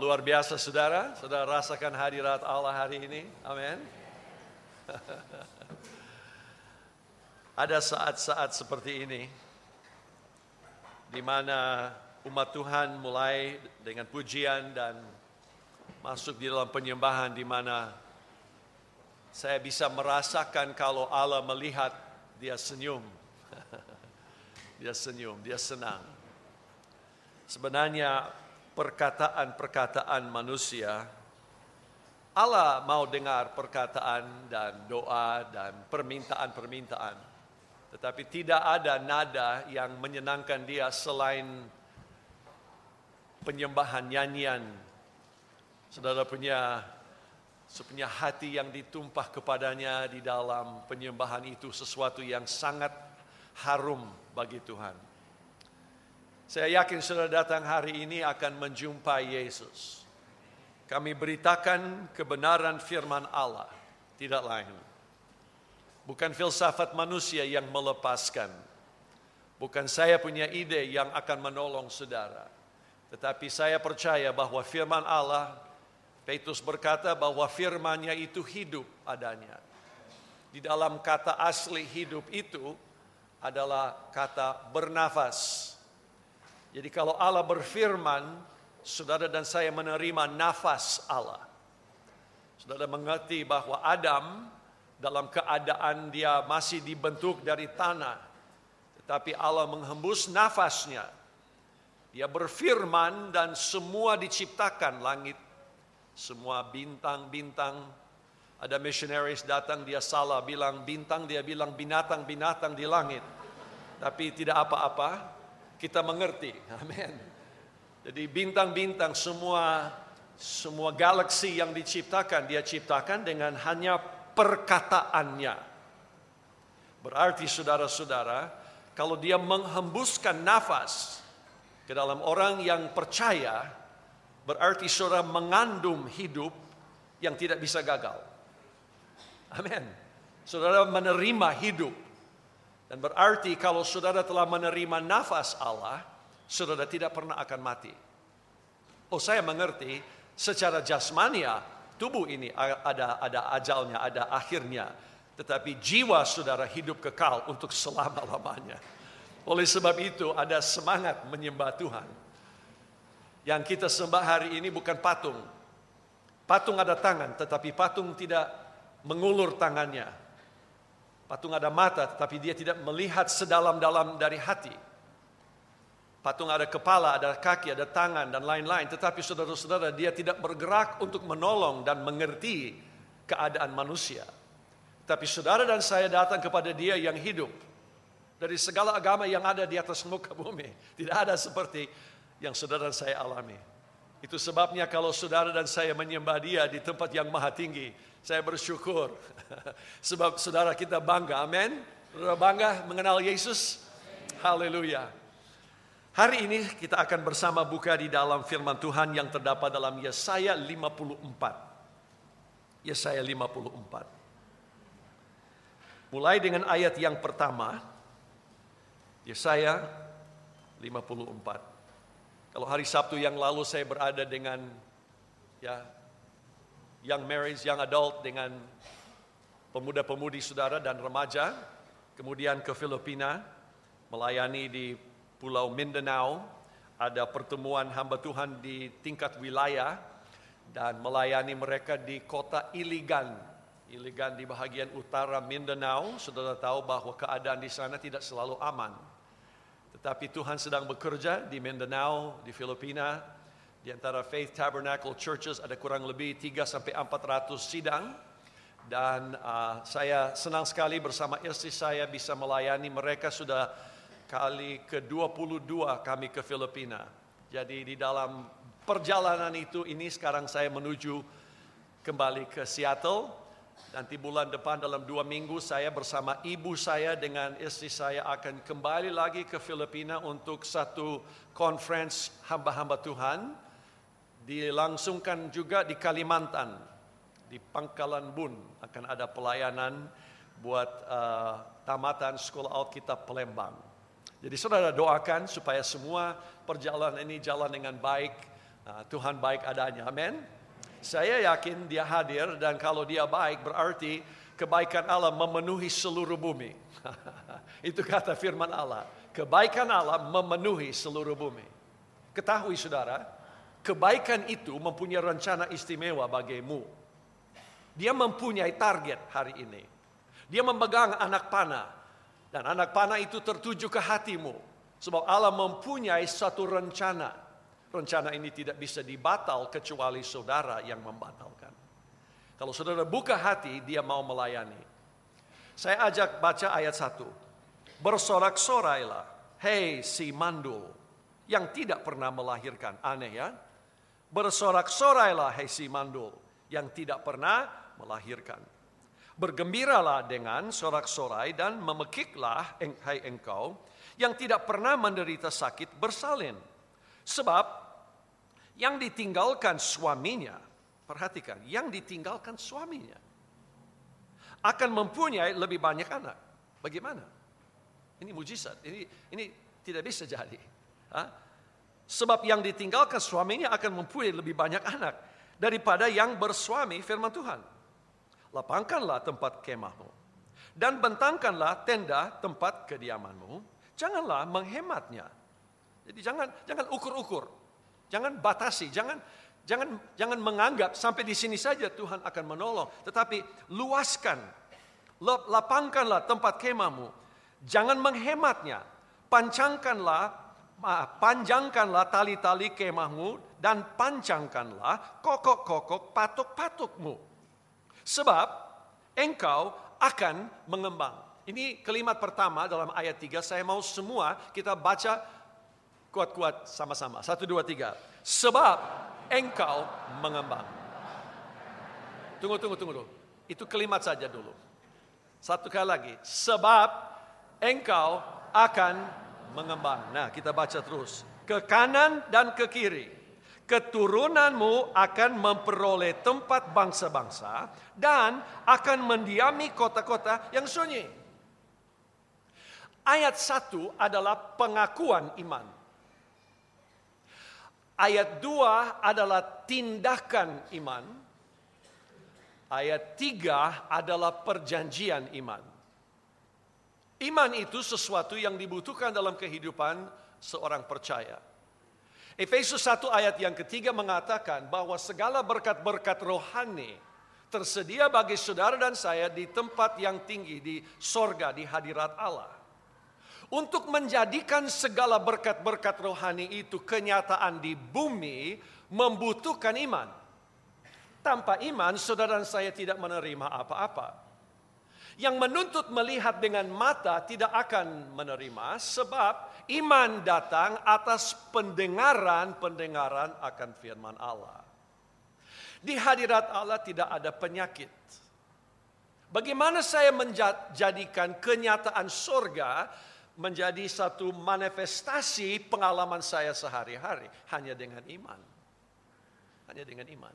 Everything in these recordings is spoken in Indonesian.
Luar biasa saudara. Saudara rasakan hadirat Allah hari ini. Amin. Ada saat-saat seperti ini di mana umat Tuhan mulai dengan pujian dan masuk di dalam penyembahan di mana saya bisa merasakan kalau Allah melihat dia senyum. dia senyum, dia senang. Sebenarnya perkataan-perkataan manusia Allah mau dengar perkataan dan doa dan permintaan-permintaan. Tetapi tidak ada nada yang menyenangkan dia selain penyembahan nyanyian. Saudara punya punya hati yang ditumpah kepadanya di dalam penyembahan itu sesuatu yang sangat harum bagi Tuhan. Saya yakin saudara datang hari ini akan menjumpai Yesus. Kami beritakan kebenaran firman Allah, tidak lain. Bukan filsafat manusia yang melepaskan. Bukan saya punya ide yang akan menolong saudara. Tetapi saya percaya bahwa firman Allah, Petrus berkata bahwa firmannya itu hidup adanya. Di dalam kata asli hidup itu adalah kata bernafas. Jadi kalau Allah berfirman, saudara dan saya menerima nafas Allah. Saudara mengerti bahwa Adam dalam keadaan dia masih dibentuk dari tanah. Tetapi Allah menghembus nafasnya. Dia berfirman dan semua diciptakan langit. Semua bintang-bintang. Ada missionaries datang dia salah bilang bintang dia bilang binatang-binatang di langit. Tapi tidak apa-apa. Kita mengerti. Amin. Jadi bintang-bintang semua semua galaksi yang diciptakan dia ciptakan dengan hanya perkataannya. Berarti saudara-saudara, kalau dia menghembuskan nafas ke dalam orang yang percaya, berarti saudara mengandung hidup yang tidak bisa gagal. Amin. Saudara menerima hidup. Dan berarti kalau saudara telah menerima nafas Allah, saudara tidak pernah akan mati. Oh saya mengerti, secara jasmania tubuh ini ada ada ajalnya, ada akhirnya. Tetapi jiwa saudara hidup kekal untuk selama-lamanya. Oleh sebab itu ada semangat menyembah Tuhan. Yang kita sembah hari ini bukan patung. Patung ada tangan, tetapi patung tidak mengulur tangannya. Patung ada mata, tetapi dia tidak melihat sedalam-dalam dari hati. Patung ada kepala, ada kaki, ada tangan, dan lain-lain. Tetapi saudara-saudara, dia tidak bergerak untuk menolong dan mengerti keadaan manusia. Tapi saudara dan saya datang kepada dia yang hidup. Dari segala agama yang ada di atas muka bumi. Tidak ada seperti yang saudara dan saya alami. Itu sebabnya kalau saudara dan saya menyembah dia di tempat yang maha tinggi. Saya bersyukur. Sebab saudara kita bangga, amin. Bangga mengenal Yesus. Haleluya. Hari ini kita akan bersama buka di dalam firman Tuhan yang terdapat dalam Yesaya 54. Yesaya 54. Mulai dengan ayat yang pertama, Yesaya 54. Kalau hari Sabtu yang lalu saya berada dengan ya young married, young adult dengan pemuda-pemudi saudara dan remaja, kemudian ke Filipina melayani di Pulau Mindanao, ada pertemuan hamba Tuhan di tingkat wilayah dan melayani mereka di kota Iligan. Iligan di bahagian utara Mindanao, saudara tahu bahwa keadaan di sana tidak selalu aman. Tetapi Tuhan sedang bekerja di Mindanao, di Filipina, di antara Faith Tabernacle Churches ada kurang lebih 3 sampai 400 sidang dan uh, saya senang sekali bersama istri saya bisa melayani mereka sudah kali ke-22 kami ke Filipina. Jadi di dalam perjalanan itu ini sekarang saya menuju kembali ke Seattle. Nanti bulan depan dalam dua minggu saya bersama ibu saya dengan istri saya akan kembali lagi ke Filipina untuk satu conference hamba-hamba Tuhan. Dilangsungkan juga di Kalimantan, di Pangkalan Bun akan ada pelayanan buat uh, tamatan sekolah Alkitab Palembang. Jadi saudara doakan supaya semua perjalanan ini jalan dengan baik. Nah, Tuhan baik adanya, amin. Saya yakin dia hadir dan kalau dia baik berarti kebaikan Allah memenuhi seluruh bumi. Itu kata firman Allah. Kebaikan Allah memenuhi seluruh bumi. Ketahui saudara, kebaikan itu mempunyai rencana istimewa bagimu. Dia mempunyai target hari ini. Dia memegang anak panah. Dan anak panah itu tertuju ke hatimu. Sebab Allah mempunyai satu rencana. Rencana ini tidak bisa dibatal kecuali saudara yang membatalkan. Kalau saudara buka hati, dia mau melayani. Saya ajak baca ayat satu. Bersorak-sorailah, hei si mandul, yang tidak pernah melahirkan. Aneh ya? Bersorak-sorailah, hei si mandul, yang tidak pernah melahirkan. Bergembiralah dengan sorak-sorai dan memekiklah, hai engkau, yang tidak pernah menderita sakit bersalin. Sebab yang ditinggalkan suaminya, perhatikan, yang ditinggalkan suaminya akan mempunyai lebih banyak anak. Bagaimana? Ini mujizat. Ini ini tidak bisa jadi. Ha? Sebab yang ditinggalkan suaminya akan mempunyai lebih banyak anak daripada yang bersuami firman Tuhan lapangkanlah tempat kemahmu dan bentangkanlah tenda tempat kediamanmu. Janganlah menghematnya. Jadi jangan jangan ukur-ukur. Jangan batasi, jangan jangan jangan menganggap sampai di sini saja Tuhan akan menolong, tetapi luaskan. Lapangkanlah tempat kemahmu. Jangan menghematnya. Pancangkanlah panjangkanlah tali-tali kemahmu dan pancangkanlah kokok-kokok patok-patokmu Sebab engkau akan mengembang. Ini kalimat pertama dalam ayat 3. Saya mau semua kita baca kuat-kuat sama-sama. Satu, dua, tiga. Sebab engkau mengembang. Tunggu, tunggu, tunggu dulu. Itu kalimat saja dulu. Satu kali lagi. Sebab engkau akan mengembang. Nah, kita baca terus. Ke kanan dan ke kiri keturunanmu akan memperoleh tempat bangsa-bangsa dan akan mendiami kota-kota yang sunyi. Ayat satu adalah pengakuan iman. Ayat dua adalah tindakan iman. Ayat tiga adalah perjanjian iman. Iman itu sesuatu yang dibutuhkan dalam kehidupan seorang percaya. Efesus 1 ayat yang ketiga mengatakan bahwa segala berkat-berkat rohani tersedia bagi saudara dan saya di tempat yang tinggi, di sorga, di hadirat Allah. Untuk menjadikan segala berkat-berkat rohani itu kenyataan di bumi membutuhkan iman. Tanpa iman, saudara dan saya tidak menerima apa-apa. Yang menuntut melihat dengan mata tidak akan menerima sebab Iman datang atas pendengaran-pendengaran akan firman Allah. Di hadirat Allah tidak ada penyakit. Bagaimana saya menjadikan kenyataan surga menjadi satu manifestasi pengalaman saya sehari-hari hanya dengan iman. Hanya dengan iman.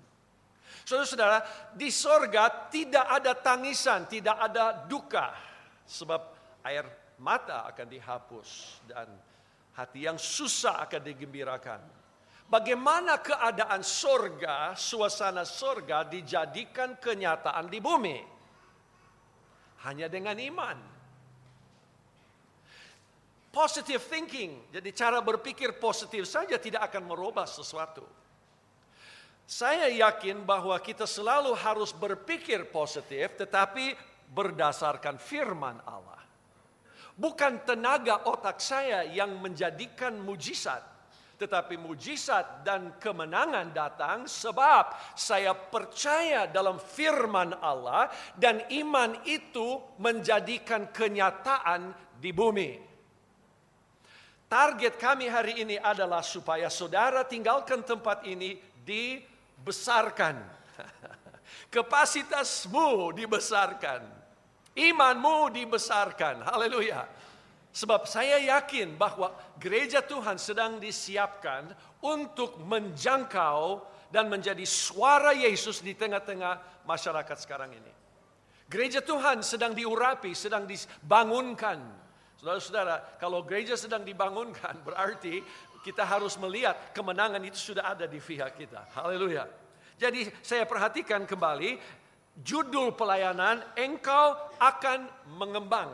Saudara-saudara, di sorga tidak ada tangisan, tidak ada duka. Sebab air mata akan dihapus dan hati yang susah akan digembirakan. Bagaimana keadaan sorga, suasana sorga dijadikan kenyataan di bumi? Hanya dengan iman. Positive thinking, jadi cara berpikir positif saja tidak akan merubah sesuatu. Saya yakin bahwa kita selalu harus berpikir positif, tetapi berdasarkan firman Allah. Bukan tenaga otak saya yang menjadikan mujizat, tetapi mujizat dan kemenangan datang sebab saya percaya dalam firman Allah dan iman itu menjadikan kenyataan di bumi. Target kami hari ini adalah supaya saudara tinggalkan tempat ini dibesarkan. Kapasitasmu dibesarkan Imanmu dibesarkan. Haleluya. Sebab saya yakin bahwa gereja Tuhan sedang disiapkan untuk menjangkau dan menjadi suara Yesus di tengah-tengah masyarakat sekarang ini. Gereja Tuhan sedang diurapi, sedang dibangunkan. Saudara-saudara, kalau gereja sedang dibangunkan, berarti kita harus melihat kemenangan itu sudah ada di pihak kita. Haleluya. Jadi saya perhatikan kembali, judul pelayanan, engkau akan mengembang.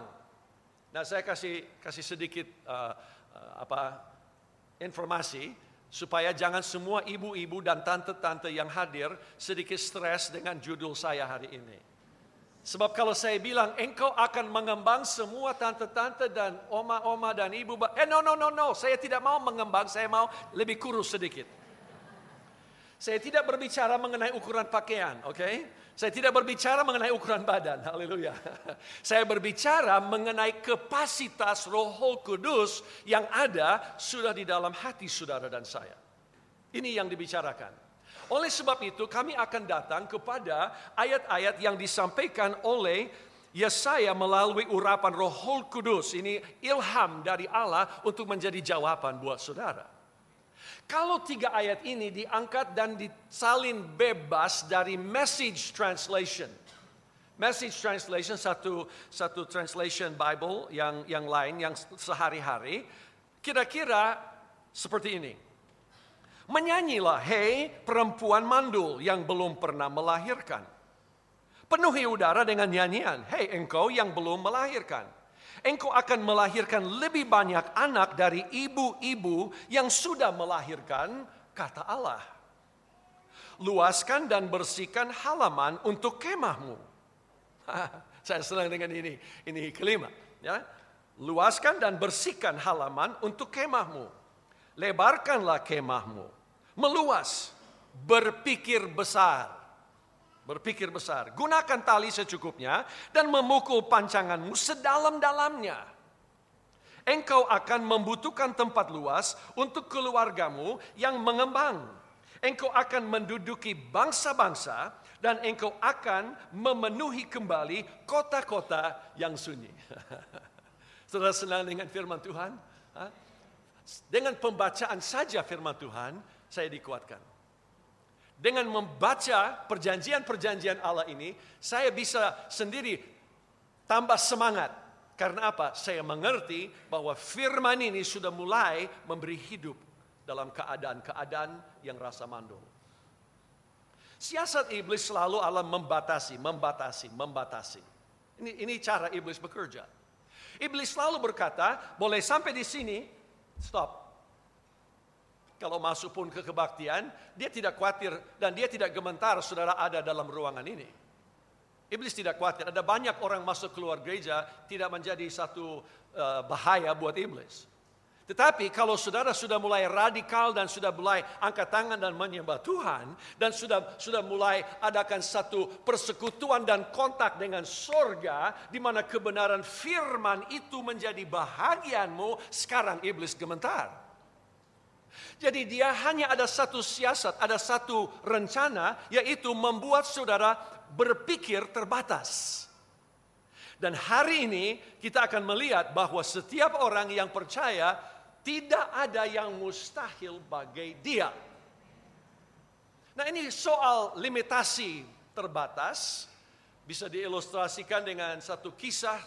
Nah saya kasih kasih sedikit uh, uh, apa informasi supaya jangan semua ibu-ibu dan tante-tante yang hadir sedikit stres dengan judul saya hari ini. Sebab kalau saya bilang engkau akan mengembang semua tante-tante dan oma-oma dan ibu, eh no no no no, saya tidak mau mengembang, saya mau lebih kurus sedikit. Saya tidak berbicara mengenai ukuran pakaian, oke? Okay? Saya tidak berbicara mengenai ukuran badan, haleluya. Saya berbicara mengenai kapasitas Roh Kudus yang ada sudah di dalam hati saudara dan saya. Ini yang dibicarakan. Oleh sebab itu kami akan datang kepada ayat-ayat yang disampaikan oleh Yesaya melalui urapan Roh Kudus. Ini ilham dari Allah untuk menjadi jawaban buat saudara. Kalau tiga ayat ini diangkat dan disalin bebas dari message translation. Message translation satu satu translation Bible yang yang lain yang sehari-hari kira-kira seperti ini. Menyanyilah, hei perempuan mandul yang belum pernah melahirkan. Penuhi udara dengan nyanyian, hei engkau yang belum melahirkan. Engkau akan melahirkan lebih banyak anak dari ibu-ibu yang sudah melahirkan, kata Allah. Luaskan dan bersihkan halaman untuk kemahmu. Saya senang dengan ini. Ini kelima. Ya. Luaskan dan bersihkan halaman untuk kemahmu. Lebarkanlah kemahmu meluas, berpikir besar. Berpikir besar. Gunakan tali secukupnya dan memukul pancanganmu sedalam-dalamnya. Engkau akan membutuhkan tempat luas untuk keluargamu yang mengembang. Engkau akan menduduki bangsa-bangsa dan engkau akan memenuhi kembali kota-kota yang sunyi. Saudara senang dengan firman Tuhan? Dengan pembacaan saja firman Tuhan, saya dikuatkan. Dengan membaca perjanjian-perjanjian Allah ini, saya bisa sendiri tambah semangat. Karena apa? Saya mengerti bahwa firman ini sudah mulai memberi hidup dalam keadaan-keadaan yang rasa mandul. Siasat iblis selalu Allah membatasi, membatasi, membatasi. Ini, ini cara iblis bekerja. Iblis selalu berkata, boleh sampai di sini, stop kalau masuk pun ke kebaktian, dia tidak khawatir dan dia tidak gementar saudara ada dalam ruangan ini. Iblis tidak khawatir. Ada banyak orang masuk keluar gereja tidak menjadi satu uh, bahaya buat iblis. Tetapi kalau saudara sudah mulai radikal dan sudah mulai angkat tangan dan menyembah Tuhan dan sudah sudah mulai adakan satu persekutuan dan kontak dengan sorga di mana kebenaran firman itu menjadi bahagianmu, sekarang iblis gementar. Jadi dia hanya ada satu siasat, ada satu rencana, yaitu membuat saudara berpikir terbatas. Dan hari ini kita akan melihat bahwa setiap orang yang percaya tidak ada yang mustahil bagi dia. Nah ini soal limitasi terbatas bisa diilustrasikan dengan satu kisah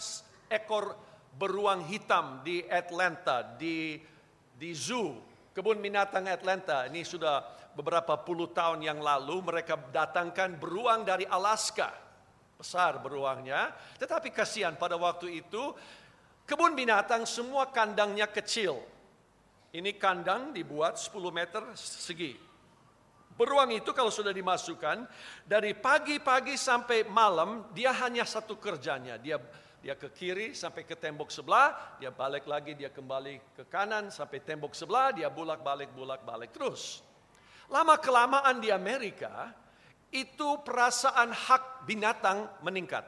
ekor beruang hitam di Atlanta di di zoo Kebun binatang Atlanta ini sudah beberapa puluh tahun yang lalu mereka datangkan beruang dari Alaska. Besar beruangnya, tetapi kasihan pada waktu itu kebun binatang semua kandangnya kecil. Ini kandang dibuat 10 meter segi. Beruang itu kalau sudah dimasukkan dari pagi-pagi sampai malam dia hanya satu kerjanya. Dia dia ke kiri sampai ke tembok sebelah, dia balik lagi, dia kembali ke kanan sampai tembok sebelah, dia bulak-balik, bulak-balik terus. Lama kelamaan di Amerika, itu perasaan hak binatang meningkat.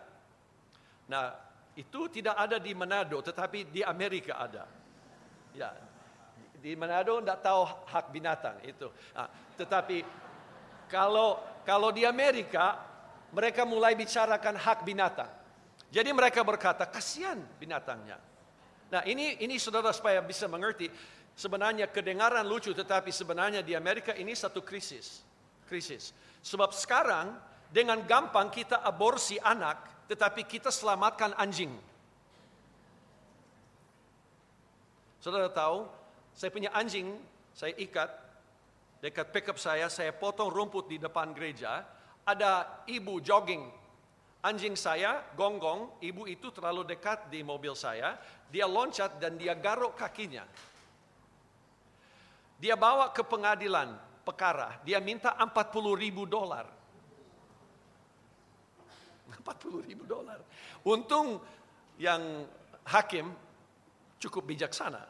Nah, itu tidak ada di Manado, tetapi di Amerika ada. Ya, di Manado tidak tahu hak binatang itu. Nah, tetapi kalau kalau di Amerika mereka mulai bicarakan hak binatang. Jadi mereka berkata, kasihan binatangnya. Nah ini ini saudara supaya bisa mengerti, sebenarnya kedengaran lucu tetapi sebenarnya di Amerika ini satu krisis. Krisis. Sebab sekarang dengan gampang kita aborsi anak, tetapi kita selamatkan anjing. Saudara tahu, saya punya anjing, saya ikat dekat pickup saya, saya potong rumput di depan gereja, ada ibu jogging. Anjing saya gonggong, ibu itu terlalu dekat di mobil saya, dia loncat dan dia garuk kakinya. Dia bawa ke pengadilan perkara, dia minta 40 ribu dolar. 40 ribu dolar. Untung yang hakim cukup bijaksana.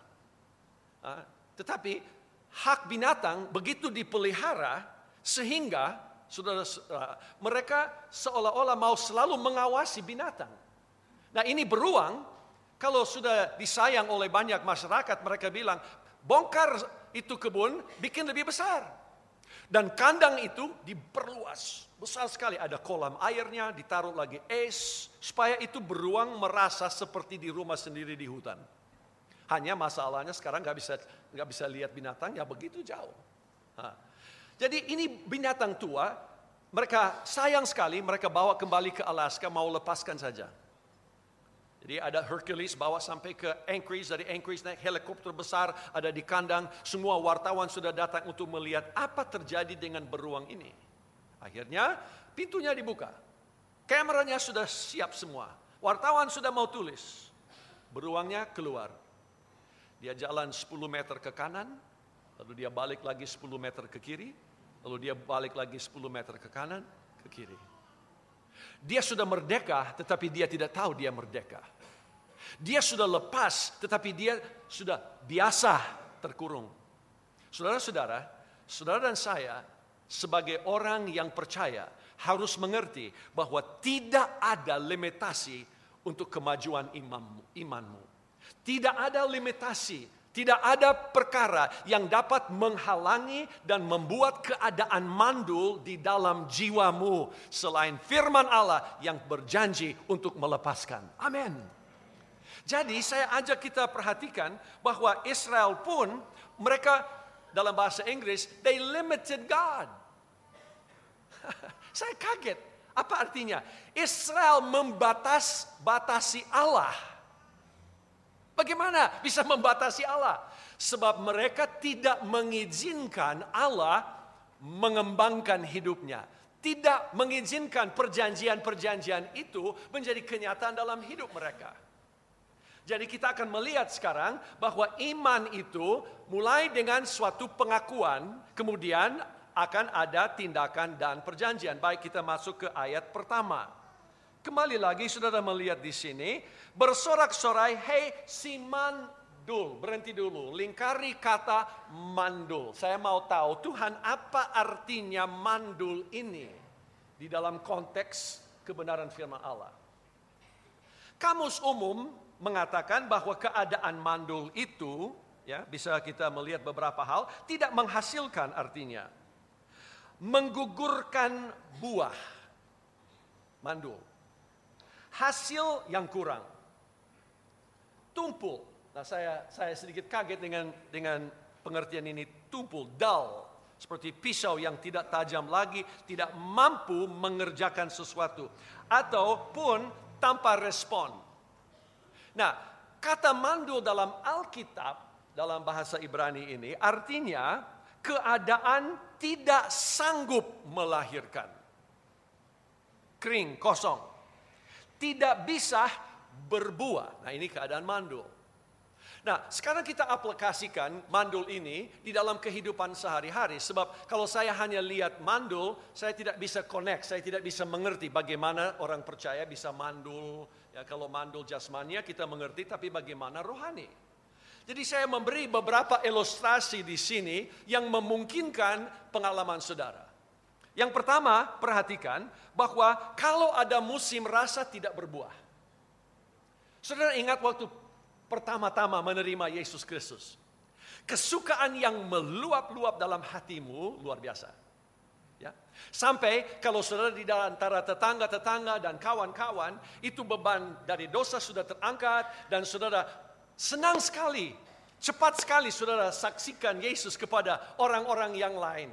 Ah, tetapi hak binatang begitu dipelihara sehingga saudara ah, mereka seolah-olah mau selalu mengawasi binatang. Nah ini beruang kalau sudah disayang oleh banyak masyarakat mereka bilang bongkar itu kebun bikin lebih besar. Dan kandang itu diperluas. Besar sekali ada kolam airnya, ditaruh lagi es. Supaya itu beruang merasa seperti di rumah sendiri di hutan. Hanya masalahnya sekarang nggak bisa nggak bisa lihat binatang ya begitu jauh. Nah, jadi ini binatang tua, mereka sayang sekali mereka bawa kembali ke Alaska mau lepaskan saja. Jadi ada Hercules bawa sampai ke Anchorage, dari Anchorage naik helikopter besar, ada di kandang. Semua wartawan sudah datang untuk melihat apa terjadi dengan beruang ini. Akhirnya pintunya dibuka. Kameranya sudah siap semua. Wartawan sudah mau tulis. Beruangnya keluar. Dia jalan 10 meter ke kanan, lalu dia balik lagi 10 meter ke kiri, lalu dia balik lagi 10 meter ke kanan, ke kiri. Dia sudah merdeka, tetapi dia tidak tahu dia merdeka. Dia sudah lepas, tetapi dia sudah biasa terkurung. Saudara-saudara, saudara dan saya sebagai orang yang percaya harus mengerti bahwa tidak ada limitasi untuk kemajuan imanmu. imanmu. Tidak ada limitasi, tidak ada perkara yang dapat menghalangi dan membuat keadaan mandul di dalam jiwamu selain firman Allah yang berjanji untuk melepaskan. Amin. Jadi saya ajak kita perhatikan bahwa Israel pun mereka dalam bahasa Inggris they limited God. saya kaget. Apa artinya? Israel membatas batasi Allah. Bagaimana bisa membatasi Allah? Sebab mereka tidak mengizinkan Allah mengembangkan hidupnya. Tidak mengizinkan perjanjian-perjanjian itu menjadi kenyataan dalam hidup mereka. Jadi kita akan melihat sekarang bahwa iman itu mulai dengan suatu pengakuan, kemudian akan ada tindakan dan perjanjian. Baik kita masuk ke ayat pertama. Kembali lagi saudara melihat di sini, bersorak-sorai, hei si mandul. Berhenti dulu, lingkari kata mandul. Saya mau tahu Tuhan apa artinya mandul ini di dalam konteks kebenaran firman Allah. Kamus umum mengatakan bahwa keadaan mandul itu ya bisa kita melihat beberapa hal tidak menghasilkan artinya menggugurkan buah mandul hasil yang kurang. Tumpul. Nah saya saya sedikit kaget dengan dengan pengertian ini. Tumpul dull. Seperti pisau yang tidak tajam lagi tidak mampu mengerjakan sesuatu. Ataupun tanpa respon. Nah, kata mandul dalam Alkitab, dalam bahasa Ibrani ini, artinya keadaan tidak sanggup melahirkan. Kering, kosong. Tidak bisa berbuah. Nah ini keadaan mandul. Nah, sekarang kita aplikasikan mandul ini di dalam kehidupan sehari-hari. Sebab kalau saya hanya lihat mandul, saya tidak bisa connect, saya tidak bisa mengerti bagaimana orang percaya bisa mandul. Ya, kalau mandul jasmania kita mengerti, tapi bagaimana rohani. Jadi saya memberi beberapa ilustrasi di sini yang memungkinkan pengalaman saudara. Yang pertama, perhatikan bahwa kalau ada musim rasa tidak berbuah. Saudara ingat waktu pertama-tama menerima Yesus Kristus. Kesukaan yang meluap-luap dalam hatimu luar biasa. Ya. Sampai kalau saudara di antara tetangga-tetangga dan kawan-kawan, itu beban dari dosa sudah terangkat dan saudara senang sekali, cepat sekali saudara saksikan Yesus kepada orang-orang yang lain.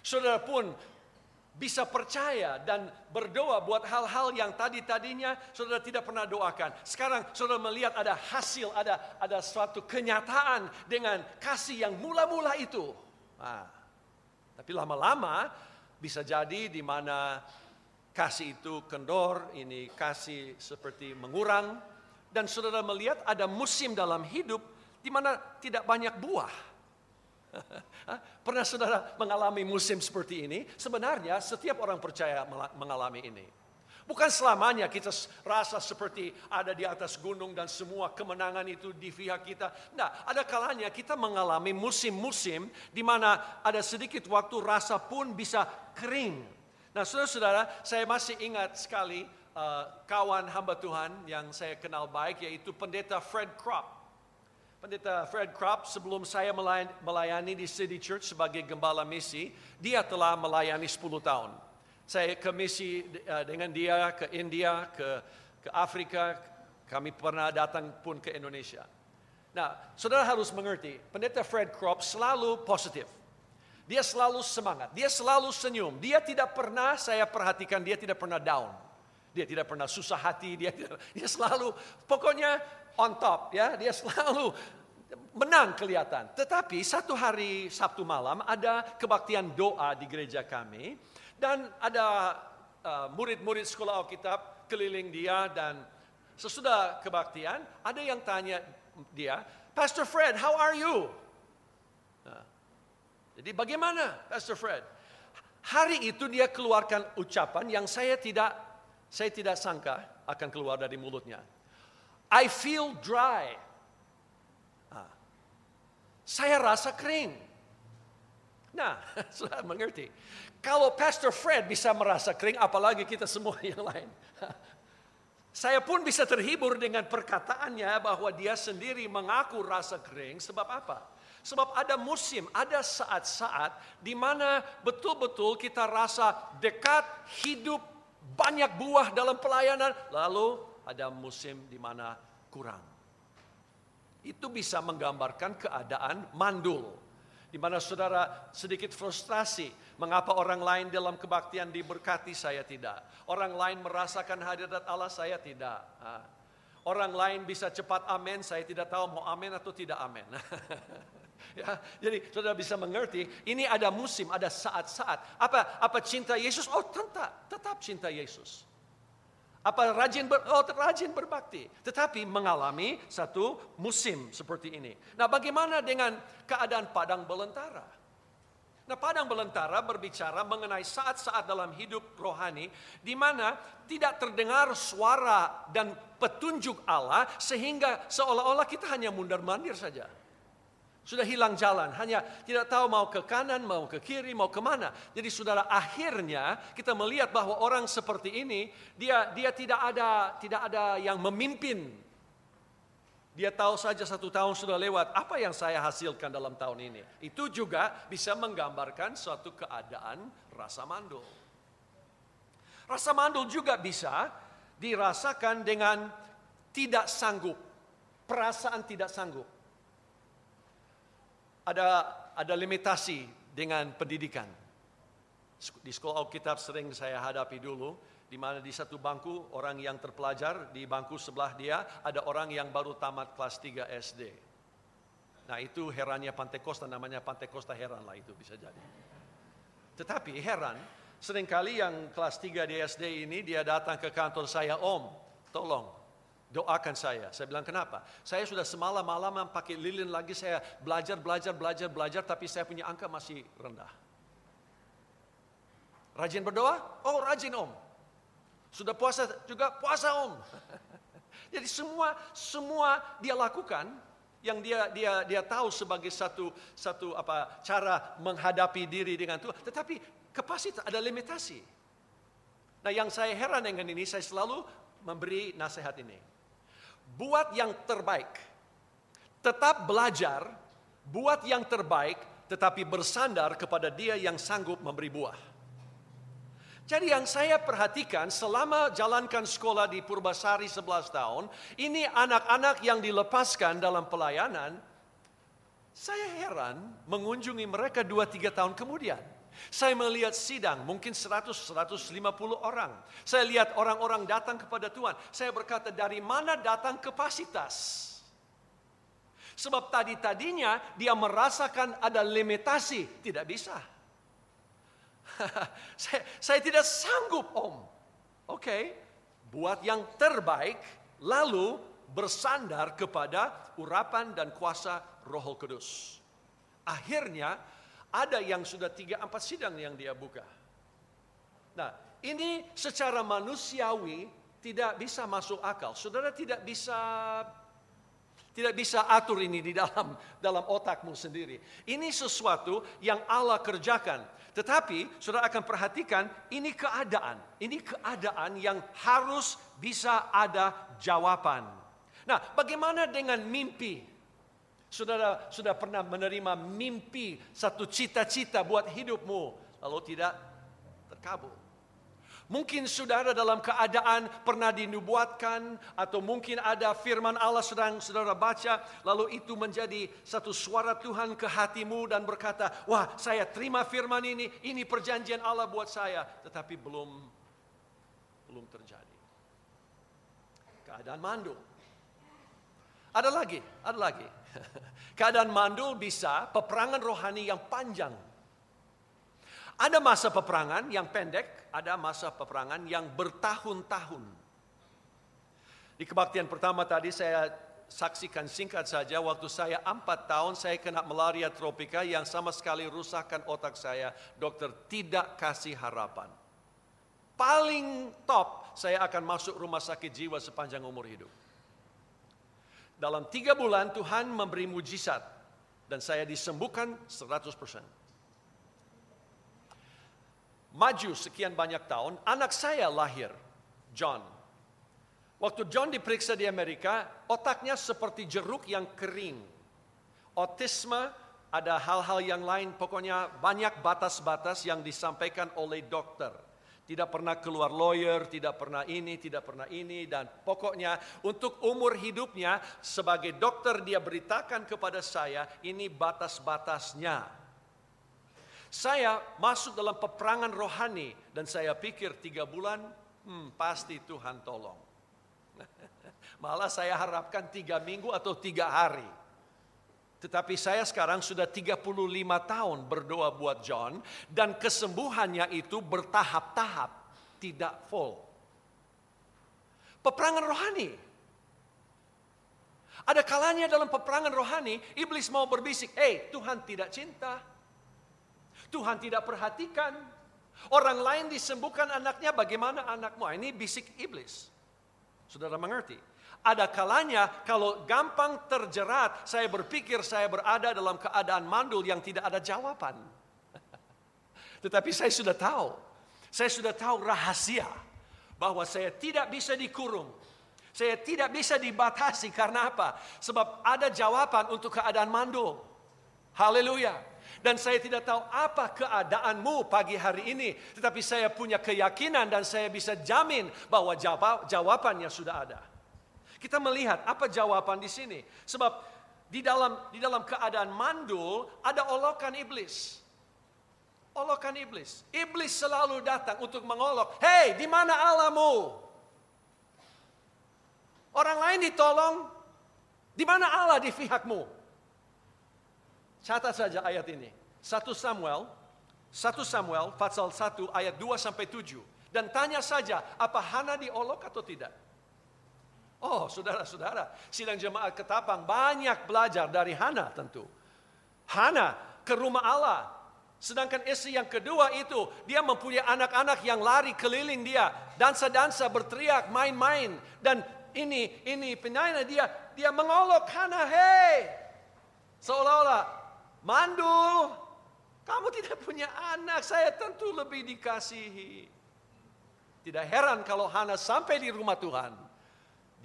Saudara pun bisa percaya dan berdoa buat hal-hal yang tadi-tadinya saudara tidak pernah doakan. Sekarang saudara melihat ada hasil, ada ada suatu kenyataan dengan kasih yang mula-mula itu. Nah, tapi lama-lama bisa jadi di mana kasih itu kendor, ini kasih seperti mengurang dan saudara melihat ada musim dalam hidup di mana tidak banyak buah. Pernah saudara mengalami musim seperti ini? Sebenarnya setiap orang percaya mengalami ini. Bukan selamanya kita rasa seperti ada di atas gunung dan semua kemenangan itu di pihak kita. Nah, ada kalanya kita mengalami musim-musim di mana ada sedikit waktu rasa pun bisa kering. Nah, saudara-saudara, saya masih ingat sekali uh, kawan hamba Tuhan yang saya kenal baik yaitu pendeta Fred Kropp. Pendeta Fred Kropp sebelum saya melayani di City Church sebagai gembala misi, dia telah melayani 10 tahun. Saya ke misi eh, dengan dia ke India, ke ke Afrika, kami pernah datang pun ke Indonesia. Nah, saudara harus mengerti, pendeta Fred Kropp selalu positif. Dia selalu semangat, dia selalu senyum. Dia tidak pernah, saya perhatikan dia tidak pernah down. Dia tidak pernah susah hati, dia, dia selalu, pokoknya on top ya, dia selalu menang kelihatan. Tetapi satu hari Sabtu malam ada kebaktian doa di gereja kami dan ada uh, murid-murid uh, sekolah Alkitab keliling dia dan sesudah kebaktian ada yang tanya dia, Pastor Fred, how are you? Nah, jadi bagaimana Pastor Fred? Hari itu dia keluarkan ucapan yang saya tidak saya tidak sangka akan keluar dari mulutnya. I feel dry. Saya rasa kering. Nah, sudah mengerti. Kalau Pastor Fred bisa merasa kering, apalagi kita semua yang lain. Saya pun bisa terhibur dengan perkataannya bahwa dia sendiri mengaku rasa kering. Sebab apa? Sebab ada musim, ada saat-saat di mana betul-betul kita rasa dekat, hidup, banyak buah dalam pelayanan. Lalu ada musim di mana kurang. Itu bisa menggambarkan keadaan mandul. Di mana saudara sedikit frustrasi. Mengapa orang lain dalam kebaktian diberkati, saya tidak. Orang lain merasakan hadirat Allah, saya tidak. Orang lain bisa cepat amin, saya tidak tahu mau amin atau tidak amin. ya, jadi saudara bisa mengerti, ini ada musim, ada saat-saat. Apa apa cinta Yesus? Oh, tetap, tetap cinta Yesus. Apa rajin ber, oh, rajin berbakti, tetapi mengalami satu musim seperti ini. Nah, bagaimana dengan keadaan padang belantara? Nah, padang belantara berbicara mengenai saat-saat dalam hidup rohani di mana tidak terdengar suara dan petunjuk Allah sehingga seolah-olah kita hanya mundar-mandir saja. Sudah hilang jalan, hanya tidak tahu mau ke kanan, mau ke kiri, mau ke mana. Jadi saudara akhirnya kita melihat bahwa orang seperti ini, dia dia tidak ada tidak ada yang memimpin. Dia tahu saja satu tahun sudah lewat, apa yang saya hasilkan dalam tahun ini. Itu juga bisa menggambarkan suatu keadaan rasa mandul. Rasa mandul juga bisa dirasakan dengan tidak sanggup, perasaan tidak sanggup ada ada limitasi dengan pendidikan. Di sekolah Alkitab sering saya hadapi dulu, di mana di satu bangku orang yang terpelajar, di bangku sebelah dia ada orang yang baru tamat kelas 3 SD. Nah itu herannya Pantekosta, namanya Pantekosta heran lah itu bisa jadi. Tetapi heran, sering kali yang kelas 3 di SD ini dia datang ke kantor saya, Om, tolong Doakan saya. Saya bilang kenapa? Saya sudah semalam-malam pakai lilin lagi saya belajar, belajar, belajar, belajar tapi saya punya angka masih rendah. Rajin berdoa? Oh rajin om. Sudah puasa juga puasa om. Jadi semua semua dia lakukan yang dia dia dia tahu sebagai satu satu apa cara menghadapi diri dengan Tuhan. Tetapi kapasitas ada limitasi. Nah yang saya heran dengan ini saya selalu memberi nasihat ini buat yang terbaik. Tetap belajar, buat yang terbaik, tetapi bersandar kepada dia yang sanggup memberi buah. Jadi yang saya perhatikan selama jalankan sekolah di Purbasari 11 tahun, ini anak-anak yang dilepaskan dalam pelayanan, saya heran mengunjungi mereka 2-3 tahun kemudian. Saya melihat sidang, mungkin 100-150 orang. Saya lihat orang-orang datang kepada Tuhan. Saya berkata, dari mana datang kapasitas? Sebab tadi-tadinya dia merasakan ada limitasi. Tidak bisa. saya, saya tidak sanggup om. Oke, okay. buat yang terbaik, lalu bersandar kepada urapan dan kuasa roh kudus. Akhirnya ada yang sudah tiga empat sidang yang dia buka. Nah ini secara manusiawi tidak bisa masuk akal. Saudara tidak bisa tidak bisa atur ini di dalam dalam otakmu sendiri. Ini sesuatu yang Allah kerjakan. Tetapi saudara akan perhatikan ini keadaan. Ini keadaan yang harus bisa ada jawaban. Nah, bagaimana dengan mimpi? Saudara sudah pernah menerima mimpi satu cita-cita buat hidupmu lalu tidak terkabul. Mungkin saudara dalam keadaan pernah dinubuatkan atau mungkin ada firman Allah sedang saudara baca lalu itu menjadi satu suara Tuhan ke hatimu dan berkata, "Wah, saya terima firman ini, ini perjanjian Allah buat saya." Tetapi belum belum terjadi. Keadaan mandul. Ada lagi, ada lagi. Keadaan mandul bisa peperangan rohani yang panjang ada masa peperangan yang pendek, ada masa peperangan yang bertahun-tahun. Di kebaktian pertama tadi saya saksikan singkat saja waktu saya empat tahun saya kena malaria tropika yang sama sekali rusakkan otak saya. Dokter tidak kasih harapan. Paling top saya akan masuk rumah sakit jiwa sepanjang umur hidup. Dalam tiga bulan Tuhan memberi mujizat dan saya disembuhkan 100 persen maju sekian banyak tahun, anak saya lahir, John. Waktu John diperiksa di Amerika, otaknya seperti jeruk yang kering. Autisme, ada hal-hal yang lain, pokoknya banyak batas-batas yang disampaikan oleh dokter. Tidak pernah keluar lawyer, tidak pernah ini, tidak pernah ini, dan pokoknya untuk umur hidupnya sebagai dokter dia beritakan kepada saya ini batas-batasnya saya masuk dalam peperangan rohani dan saya pikir tiga bulan, hmm, pasti Tuhan tolong. Malah saya harapkan tiga minggu atau tiga hari. Tetapi saya sekarang sudah 35 tahun berdoa buat John dan kesembuhannya itu bertahap-tahap, tidak full. Peperangan rohani. Ada kalanya dalam peperangan rohani, iblis mau berbisik, "Hei, Tuhan tidak cinta." Tuhan tidak perhatikan. Orang lain disembuhkan anaknya, bagaimana anakmu? Ini bisik iblis. Saudara mengerti? Ada kalanya kalau gampang terjerat, saya berpikir saya berada dalam keadaan mandul yang tidak ada jawaban. Tetapi saya sudah tahu, saya sudah tahu rahasia bahwa saya tidak bisa dikurung. Saya tidak bisa dibatasi karena apa? Sebab ada jawaban untuk keadaan mandul. Haleluya. Dan saya tidak tahu apa keadaanmu pagi hari ini. Tetapi saya punya keyakinan dan saya bisa jamin bahwa jawab, jawabannya sudah ada. Kita melihat apa jawaban di sini. Sebab di dalam di dalam keadaan mandul ada olokan iblis. Olokan iblis. Iblis selalu datang untuk mengolok. Hei, di mana Allahmu? Orang lain ditolong. Di mana Allah di pihakmu? Catat saja ayat ini. 1 Samuel, 1 Samuel pasal 1 ayat 2 sampai 7. Dan tanya saja, apa Hana diolok atau tidak? Oh, saudara-saudara, sidang jemaat ketapang banyak belajar dari Hana tentu. Hana ke rumah Allah. Sedangkan istri yang kedua itu, dia mempunyai anak-anak yang lari keliling dia. Dansa-dansa, berteriak, main-main. Dan ini, ini penyanyi dia, dia mengolok Hana, hei. Seolah-olah Mandul, kamu tidak punya anak, saya tentu lebih dikasihi. Tidak heran kalau Hana sampai di rumah Tuhan.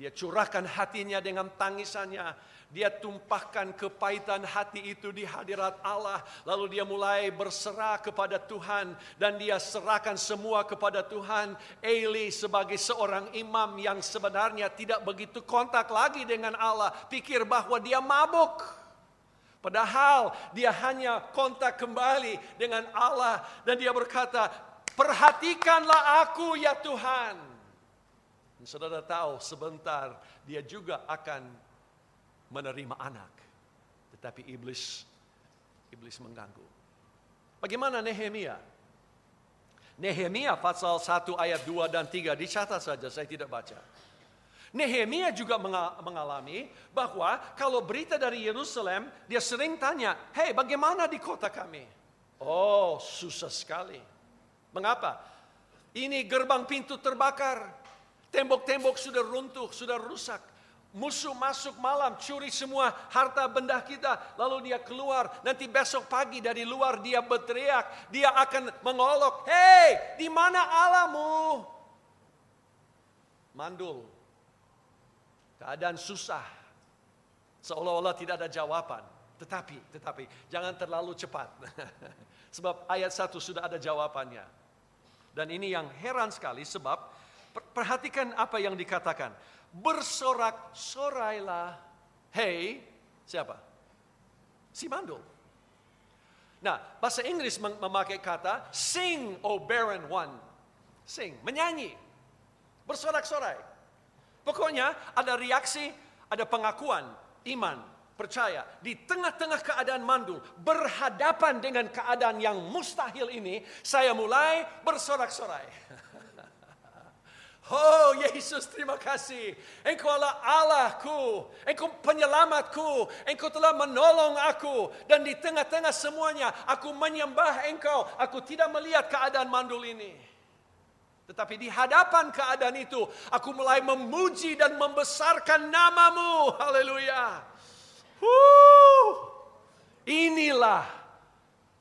Dia curahkan hatinya dengan tangisannya. Dia tumpahkan kepahitan hati itu di hadirat Allah. Lalu dia mulai berserah kepada Tuhan. Dan dia serahkan semua kepada Tuhan. Eli sebagai seorang imam yang sebenarnya tidak begitu kontak lagi dengan Allah. Pikir bahwa dia mabuk. Padahal dia hanya kontak kembali dengan Allah dan dia berkata, "Perhatikanlah aku ya Tuhan." Dan saudara tahu sebentar dia juga akan menerima anak. Tetapi iblis iblis mengganggu. Bagaimana Nehemia? Nehemia pasal 1 ayat 2 dan 3 dicatat saja saya tidak baca. Nehemia juga mengalami bahwa kalau berita dari Yerusalem, dia sering tanya, hei bagaimana di kota kami? Oh susah sekali. Mengapa? Ini gerbang pintu terbakar. Tembok-tembok sudah runtuh, sudah rusak. Musuh masuk malam, curi semua harta benda kita. Lalu dia keluar. Nanti besok pagi dari luar dia berteriak. Dia akan mengolok. Hei, di mana Allahmu? Mandul, Keadaan susah. Seolah-olah tidak ada jawaban. Tetapi, tetapi jangan terlalu cepat. sebab ayat satu sudah ada jawabannya. Dan ini yang heran sekali sebab perhatikan apa yang dikatakan. Bersorak-sorailah. Hei, siapa? Si mandul. Nah, bahasa Inggris memakai kata sing, O barren one. Sing, menyanyi. Bersorak-sorai. Pokoknya ada reaksi, ada pengakuan, iman, percaya. Di tengah-tengah keadaan mandul, berhadapan dengan keadaan yang mustahil ini, saya mulai bersorak-sorai. Oh Yesus terima kasih. Engkau adalah Allahku. Engkau penyelamatku. Engkau telah menolong aku. Dan di tengah-tengah semuanya aku menyembah engkau. Aku tidak melihat keadaan mandul ini. Tetapi di hadapan keadaan itu, aku mulai memuji dan membesarkan namamu. Haleluya. Inilah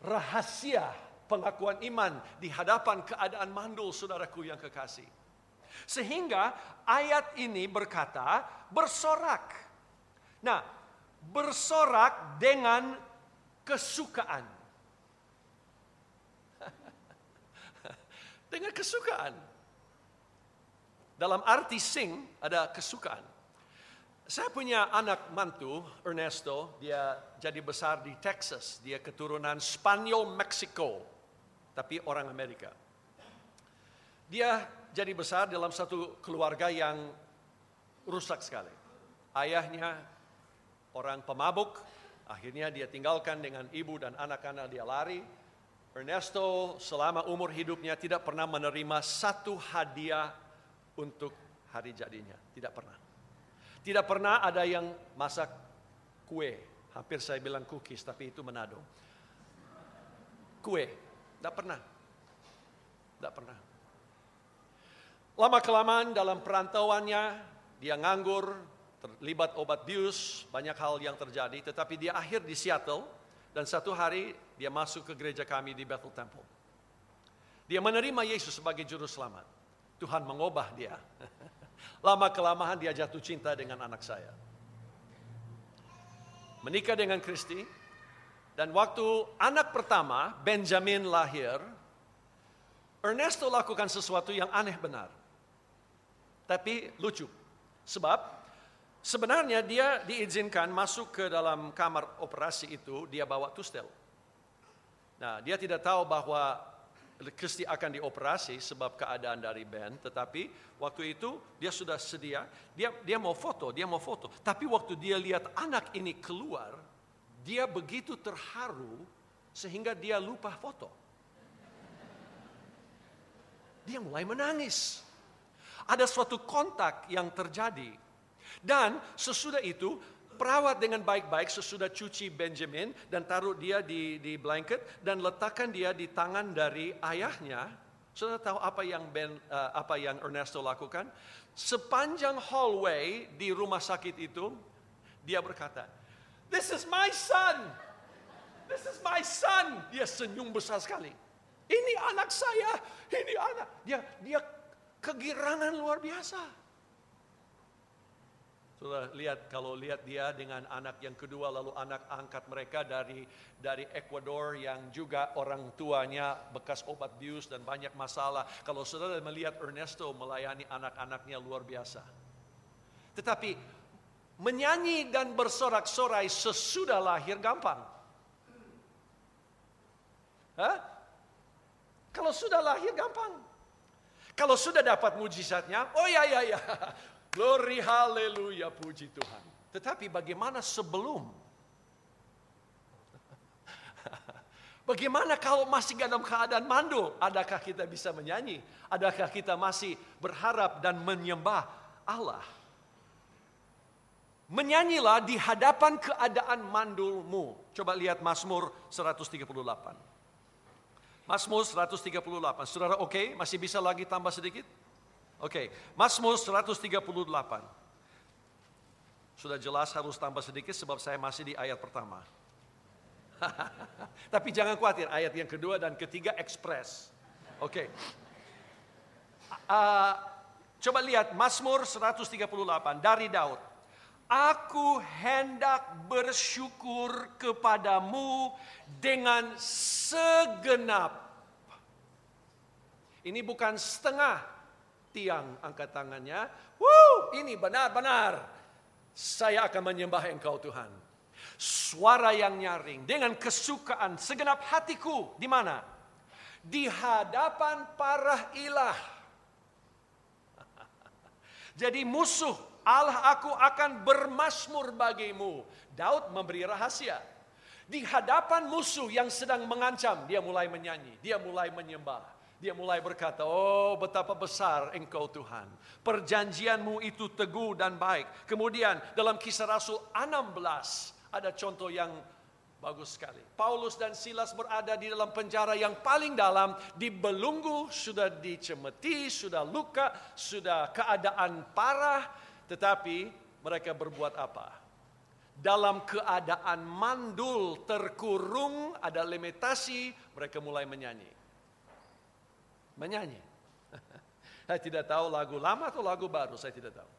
rahasia pengakuan iman di hadapan keadaan mandul saudaraku yang kekasih. Sehingga ayat ini berkata bersorak. Nah, bersorak dengan kesukaan. dengan kesukaan. Dalam arti sing ada kesukaan. Saya punya anak mantu, Ernesto, dia jadi besar di Texas. Dia keturunan Spanyol Meksiko, tapi orang Amerika. Dia jadi besar dalam satu keluarga yang rusak sekali. Ayahnya orang pemabuk, akhirnya dia tinggalkan dengan ibu dan anak-anak dia lari, Ernesto selama umur hidupnya tidak pernah menerima satu hadiah untuk hari jadinya. Tidak pernah. Tidak pernah ada yang masak kue. Hampir saya bilang cookies, tapi itu menado. Kue. Tidak pernah. Tidak pernah. Lama-kelamaan dalam perantauannya, dia nganggur, terlibat obat bius, banyak hal yang terjadi. Tetapi dia akhir di Seattle, dan satu hari dia masuk ke gereja kami di Bethel Temple. Dia menerima Yesus sebagai juru selamat. Tuhan mengubah dia. Lama kelamaan dia jatuh cinta dengan anak saya. Menikah dengan Kristi. Dan waktu anak pertama, Benjamin lahir, Ernesto lakukan sesuatu yang aneh benar. Tapi lucu. Sebab sebenarnya dia diizinkan masuk ke dalam kamar operasi itu, dia bawa tustel. Nah, dia tidak tahu bahwa Kristi akan dioperasi sebab keadaan dari Ben, tetapi waktu itu dia sudah sedia, dia dia mau foto, dia mau foto. Tapi waktu dia lihat anak ini keluar, dia begitu terharu sehingga dia lupa foto. Dia mulai menangis. Ada suatu kontak yang terjadi. Dan sesudah itu perawat dengan baik-baik sesudah cuci Benjamin dan taruh dia di, di blanket dan letakkan dia di tangan dari ayahnya. Sudah tahu apa yang Ben, uh, apa yang Ernesto lakukan? Sepanjang hallway di rumah sakit itu, dia berkata, This is my son. This is my son. Dia senyum besar sekali. Ini anak saya. Ini anak. Dia dia kegirangan luar biasa. Sudah lihat kalau lihat dia dengan anak yang kedua lalu anak angkat mereka dari dari Ecuador yang juga orang tuanya bekas obat bius dan banyak masalah. Kalau saudara melihat Ernesto melayani anak-anaknya luar biasa. Tetapi menyanyi dan bersorak-sorai sesudah lahir gampang. Hah? Kalau sudah lahir gampang. Kalau sudah dapat mujizatnya, oh ya ya ya. Glory haleluya puji Tuhan. Tetapi bagaimana sebelum? Bagaimana kalau masih dalam keadaan mandul? Adakah kita bisa menyanyi? Adakah kita masih berharap dan menyembah Allah? Menyanyilah di hadapan keadaan mandulmu. Coba lihat Mazmur 138. Mazmur 138. Saudara oke? Okay? Masih bisa lagi tambah sedikit? Oke. Okay. Mazmur 138. Sudah jelas harus tambah sedikit sebab saya masih di ayat pertama. Tapi jangan khawatir, ayat yang kedua dan ketiga ekspres. Oke. Okay. Uh, coba lihat Mazmur 138 dari Daud. Aku hendak bersyukur kepadamu dengan segenap. Ini bukan setengah tiang angkat tangannya. Wuh, ini benar-benar. Saya akan menyembah engkau Tuhan. Suara yang nyaring dengan kesukaan segenap hatiku. Di mana? Di hadapan para ilah. Jadi musuh Allah aku akan bermasmur bagimu. Daud memberi rahasia. Di hadapan musuh yang sedang mengancam, dia mulai menyanyi, dia mulai menyembah. Dia mulai berkata, oh betapa besar engkau Tuhan. Perjanjianmu itu teguh dan baik. Kemudian dalam kisah Rasul 16, ada contoh yang bagus sekali. Paulus dan Silas berada di dalam penjara yang paling dalam, dibelunggu, sudah dicemeti, sudah luka, sudah keadaan parah, tetapi mereka berbuat apa? Dalam keadaan mandul, terkurung, ada limitasi, mereka mulai menyanyi. Menyanyi. saya tidak tahu lagu lama atau lagu baru, saya tidak tahu.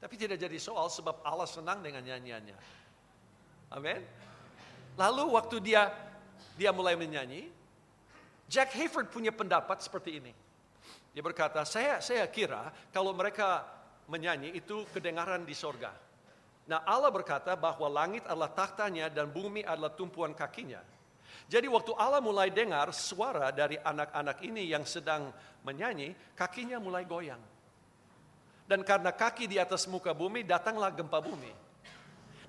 Tapi tidak jadi soal sebab Allah senang dengan nyanyiannya. Amin. Lalu waktu dia dia mulai menyanyi, Jack Hayford punya pendapat seperti ini. Dia berkata, saya saya kira kalau mereka menyanyi itu kedengaran di sorga. Nah Allah berkata bahwa langit adalah tahtanya dan bumi adalah tumpuan kakinya. Jadi waktu Allah mulai dengar suara dari anak-anak ini yang sedang menyanyi, kakinya mulai goyang. Dan karena kaki di atas muka bumi, datanglah gempa bumi.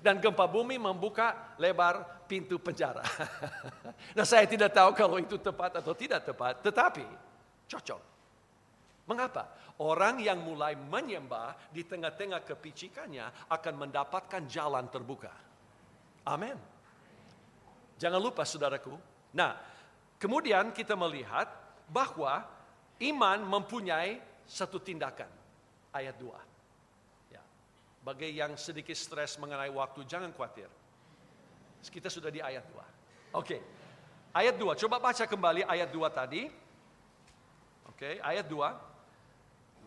Dan gempa bumi membuka lebar pintu penjara. nah saya tidak tahu kalau itu tepat atau tidak tepat, tetapi cocok. Mengapa? Orang yang mulai menyembah di tengah-tengah kepicikannya akan mendapatkan jalan terbuka. Amin. Jangan lupa saudaraku. Nah, kemudian kita melihat bahwa iman mempunyai satu tindakan. Ayat 2. Ya. Bagi yang sedikit stres mengenai waktu, jangan khawatir. Kita sudah di ayat 2. Oke. Ayat 2, coba baca kembali ayat 2 tadi. Oke, ayat 2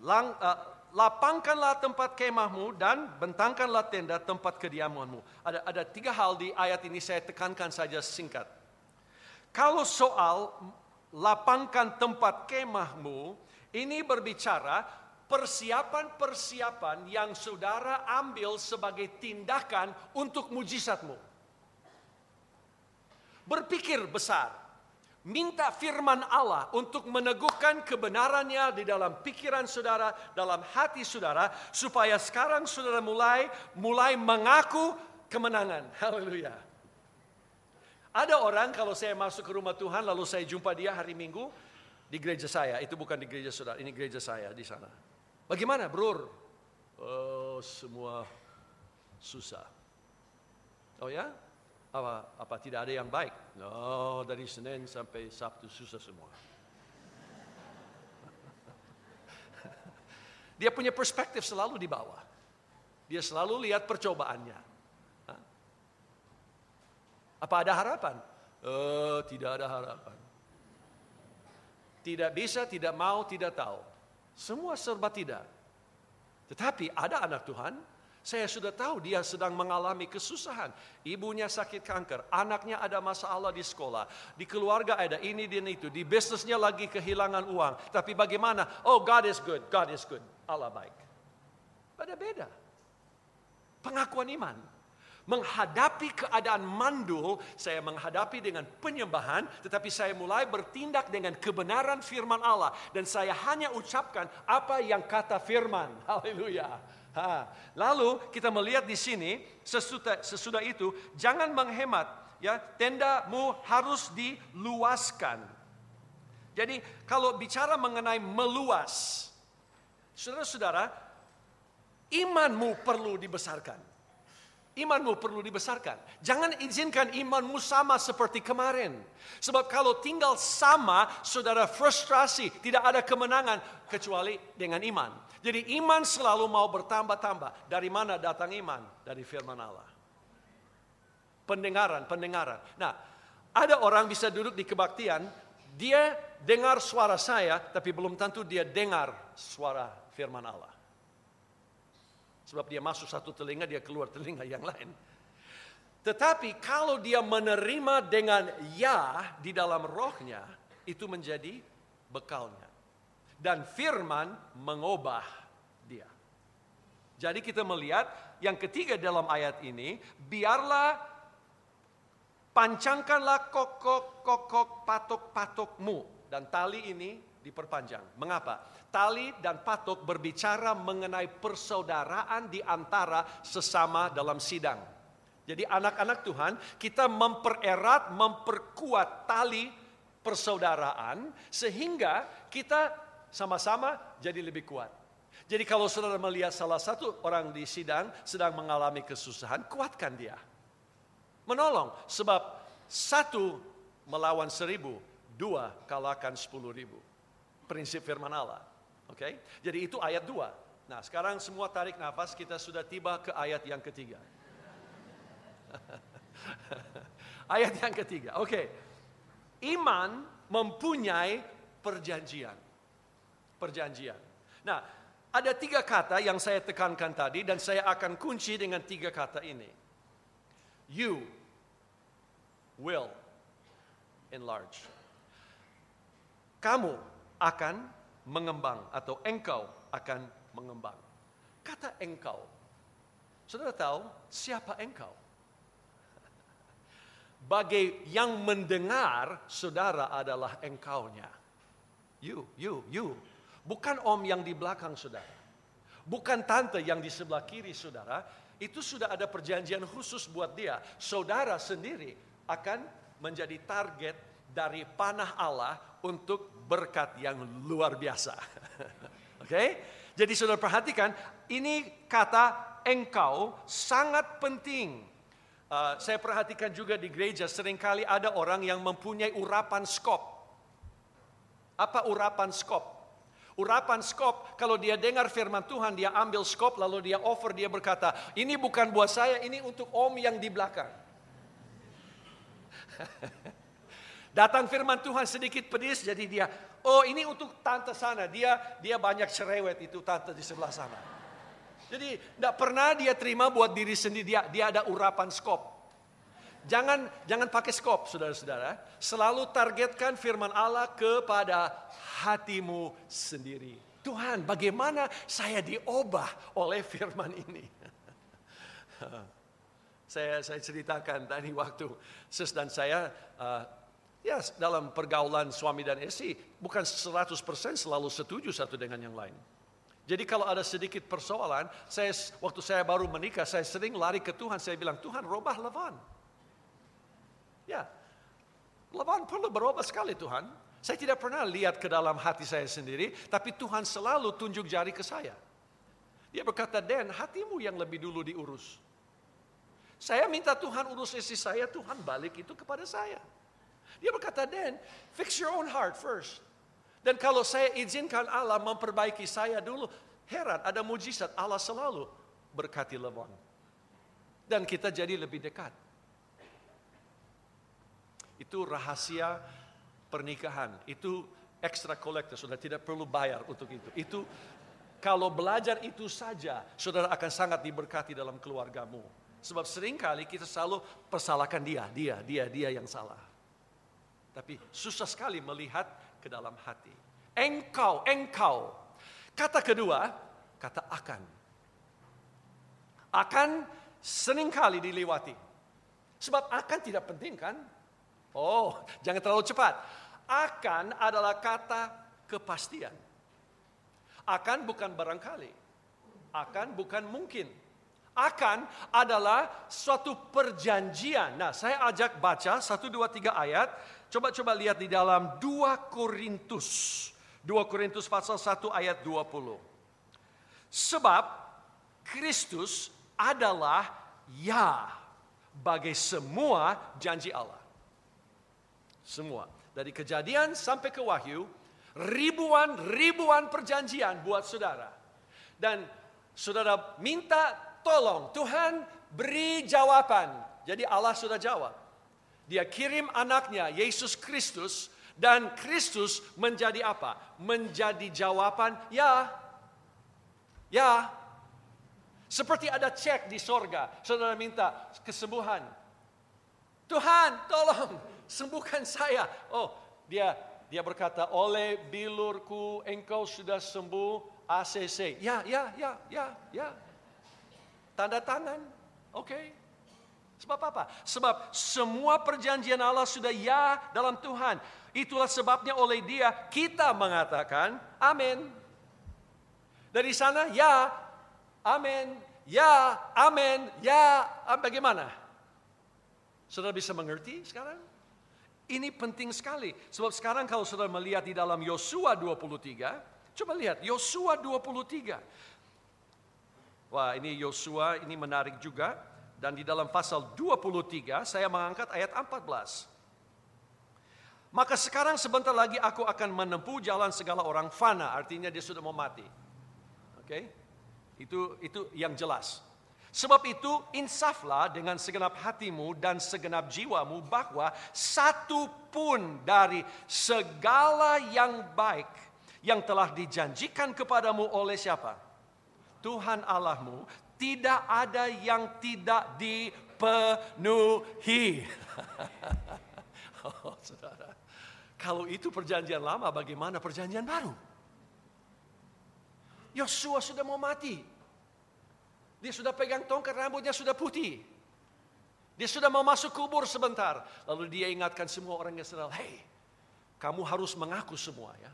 lang, uh, lapangkanlah tempat kemahmu dan bentangkanlah tenda tempat kediamanmu. Ada, ada tiga hal di ayat ini saya tekankan saja singkat. Kalau soal lapangkan tempat kemahmu, ini berbicara persiapan-persiapan yang saudara ambil sebagai tindakan untuk mujizatmu. Berpikir besar. Minta firman Allah untuk meneguhkan kebenarannya di dalam pikiran saudara, dalam hati saudara, supaya sekarang saudara mulai mulai mengaku kemenangan. Haleluya. Ada orang kalau saya masuk ke rumah Tuhan lalu saya jumpa dia hari Minggu di gereja saya, itu bukan di gereja saudara, ini gereja saya di sana. Bagaimana, Bro? Oh, semua susah. Oh ya? Apa, apa tidak ada yang baik? No, dari Senin sampai Sabtu susah semua. Dia punya perspektif selalu di bawah. Dia selalu lihat percobaannya. Apa ada harapan? Oh, tidak ada harapan. Tidak bisa, tidak mau, tidak tahu. Semua serba tidak. Tetapi ada anak Tuhan saya sudah tahu dia sedang mengalami kesusahan. Ibunya sakit kanker, anaknya ada masalah di sekolah, di keluarga ada ini dan itu, di bisnisnya lagi kehilangan uang. Tapi bagaimana? Oh God is good, God is good. Allah baik. Beda-beda. Pengakuan iman. Menghadapi keadaan mandul, saya menghadapi dengan penyembahan, tetapi saya mulai bertindak dengan kebenaran firman Allah. Dan saya hanya ucapkan apa yang kata firman. Haleluya. Ha. Lalu kita melihat di sini, sesudah, sesudah itu, jangan menghemat. Ya, tendamu harus diluaskan. Jadi kalau bicara mengenai meluas, saudara-saudara, imanmu perlu dibesarkan. Imanmu perlu dibesarkan. Jangan izinkan imanmu sama seperti kemarin. Sebab kalau tinggal sama, saudara frustrasi, tidak ada kemenangan kecuali dengan iman. Jadi iman selalu mau bertambah-tambah. Dari mana datang iman? Dari firman Allah. Pendengaran, pendengaran. Nah, ada orang bisa duduk di kebaktian, dia dengar suara saya, tapi belum tentu dia dengar suara firman Allah. Sebab dia masuk satu telinga, dia keluar telinga yang lain. Tetapi kalau dia menerima dengan ya di dalam rohnya, itu menjadi bekalnya. Dan firman mengubah dia. Jadi kita melihat yang ketiga dalam ayat ini, biarlah pancangkanlah kokok-kokok patok-patokmu. Dan tali ini diperpanjang. Mengapa? Tali dan patok berbicara mengenai persaudaraan di antara sesama dalam sidang. Jadi anak-anak Tuhan, kita mempererat, memperkuat tali persaudaraan sehingga kita sama-sama jadi lebih kuat. Jadi kalau saudara melihat salah satu orang di sidang sedang mengalami kesusahan, kuatkan dia. Menolong, sebab satu melawan seribu, dua kalahkan sepuluh ribu. Prinsip firman Allah. Oke, okay? jadi itu ayat 2. Nah, sekarang semua tarik nafas, kita sudah tiba ke ayat yang ketiga. ayat yang ketiga, oke. Okay. Iman mempunyai perjanjian. Perjanjian. Nah, ada tiga kata yang saya tekankan tadi dan saya akan kunci dengan tiga kata ini. You will enlarge. Kamu akan mengembang atau engkau akan mengembang. Kata engkau. Saudara tahu siapa engkau? Bagi yang mendengar, saudara adalah engkaunya. You, you, you. Bukan om yang di belakang saudara. Bukan tante yang di sebelah kiri saudara. Itu sudah ada perjanjian khusus buat dia. Saudara sendiri akan menjadi target dari panah Allah untuk berkat yang luar biasa. Oke? Okay? Jadi saudara perhatikan, ini kata engkau sangat penting. Uh, saya perhatikan juga di gereja sering kali ada orang yang mempunyai urapan skop. Apa urapan skop? Urapan skop, kalau dia dengar firman Tuhan, dia ambil skop, lalu dia offer, dia berkata, ini bukan buat saya, ini untuk om yang di belakang. Datang firman Tuhan sedikit pedis, jadi dia, oh ini untuk tante sana, dia dia banyak cerewet itu tante di sebelah sana. Jadi tidak pernah dia terima buat diri sendiri, dia, dia ada urapan skop. Jangan jangan pakai skop, saudara-saudara. Selalu targetkan firman Allah kepada hatimu sendiri. Tuhan, bagaimana saya diubah oleh firman ini? saya saya ceritakan tadi waktu sis dan saya uh, Ya, dalam pergaulan suami dan istri bukan 100% selalu setuju satu dengan yang lain. Jadi kalau ada sedikit persoalan, saya waktu saya baru menikah, saya sering lari ke Tuhan, saya bilang, Tuhan robah Levan. Ya, Levan perlu berubah sekali Tuhan. Saya tidak pernah lihat ke dalam hati saya sendiri, tapi Tuhan selalu tunjuk jari ke saya. Dia berkata, Dan, hatimu yang lebih dulu diurus. Saya minta Tuhan urus istri saya, Tuhan balik itu kepada saya. Dia berkata, Dan, fix your own heart first. Dan kalau saya izinkan Allah memperbaiki saya dulu, heran ada mujizat Allah selalu berkati Levon. Dan kita jadi lebih dekat. Itu rahasia pernikahan. Itu extra collector, sudah tidak perlu bayar untuk itu. Itu kalau belajar itu saja, saudara akan sangat diberkati dalam keluargamu. Sebab sering kali kita selalu persalahkan dia, dia, dia, dia yang salah. Tapi susah sekali melihat ke dalam hati. Engkau, engkau. Kata kedua, kata akan. Akan sering kali dilewati. Sebab akan tidak penting kan? Oh, jangan terlalu cepat. Akan adalah kata kepastian. Akan bukan barangkali. Akan bukan mungkin. Akan adalah suatu perjanjian. Nah, saya ajak baca 1, 2, 3 ayat. Coba-coba lihat di dalam 2 Korintus. 2 Korintus pasal 1 ayat 20. Sebab Kristus adalah ya bagi semua janji Allah. Semua. Dari kejadian sampai ke wahyu, ribuan-ribuan perjanjian buat saudara. Dan saudara minta tolong, Tuhan beri jawaban. Jadi Allah sudah jawab. Dia kirim anaknya, Yesus Kristus, dan Kristus menjadi apa? Menjadi jawaban, ya, ya. Seperti ada cek di sorga, saudara minta kesembuhan. Tuhan, tolong sembuhkan saya. Oh, dia dia berkata, oleh bilurku engkau sudah sembuh ACC. Ya, ya, ya, ya, ya. Tanda tangan. Oke. Okay. Sebab apa? Sebab semua perjanjian Allah sudah ya dalam Tuhan. Itulah sebabnya oleh dia kita mengatakan amin. Dari sana ya, amin, ya, amin, ya, bagaimana? Saudara bisa mengerti sekarang? Ini penting sekali. Sebab sekarang kalau saudara melihat di dalam Yosua 23, coba lihat Yosua 23. Wah ini Yosua ini menarik juga. Dan di dalam pasal 23 saya mengangkat ayat 14. Maka sekarang sebentar lagi aku akan menempuh jalan segala orang fana. Artinya dia sudah mau mati. Oke? Okay? Itu, itu yang jelas. Sebab itu insaflah dengan segenap hatimu dan segenap jiwamu bahwa satu pun dari segala yang baik yang telah dijanjikan kepadamu oleh siapa? Tuhan Allahmu tidak ada yang tidak dipenuhi. oh, saudara. Kalau itu perjanjian lama, bagaimana perjanjian baru? Yosua sudah mau mati. Dia sudah pegang tongkat rambutnya sudah putih. Dia sudah mau masuk kubur sebentar. Lalu dia ingatkan semua orang sedang, hei, kamu harus mengaku semua ya.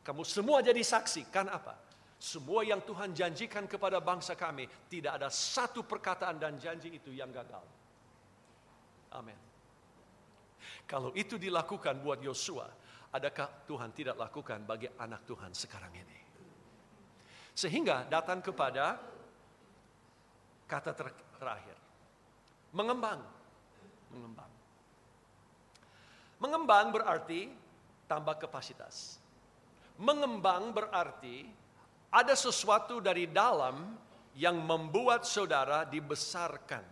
Kamu semua jadi saksi. Kan apa? Semua yang Tuhan janjikan kepada bangsa kami, tidak ada satu perkataan dan janji itu yang gagal. Amin. Kalau itu dilakukan buat Yosua, adakah Tuhan tidak lakukan bagi anak Tuhan sekarang ini? Sehingga datang kepada kata terakhir. Mengembang. Mengembang. Mengembang berarti tambah kapasitas. Mengembang berarti ada sesuatu dari dalam yang membuat saudara dibesarkan.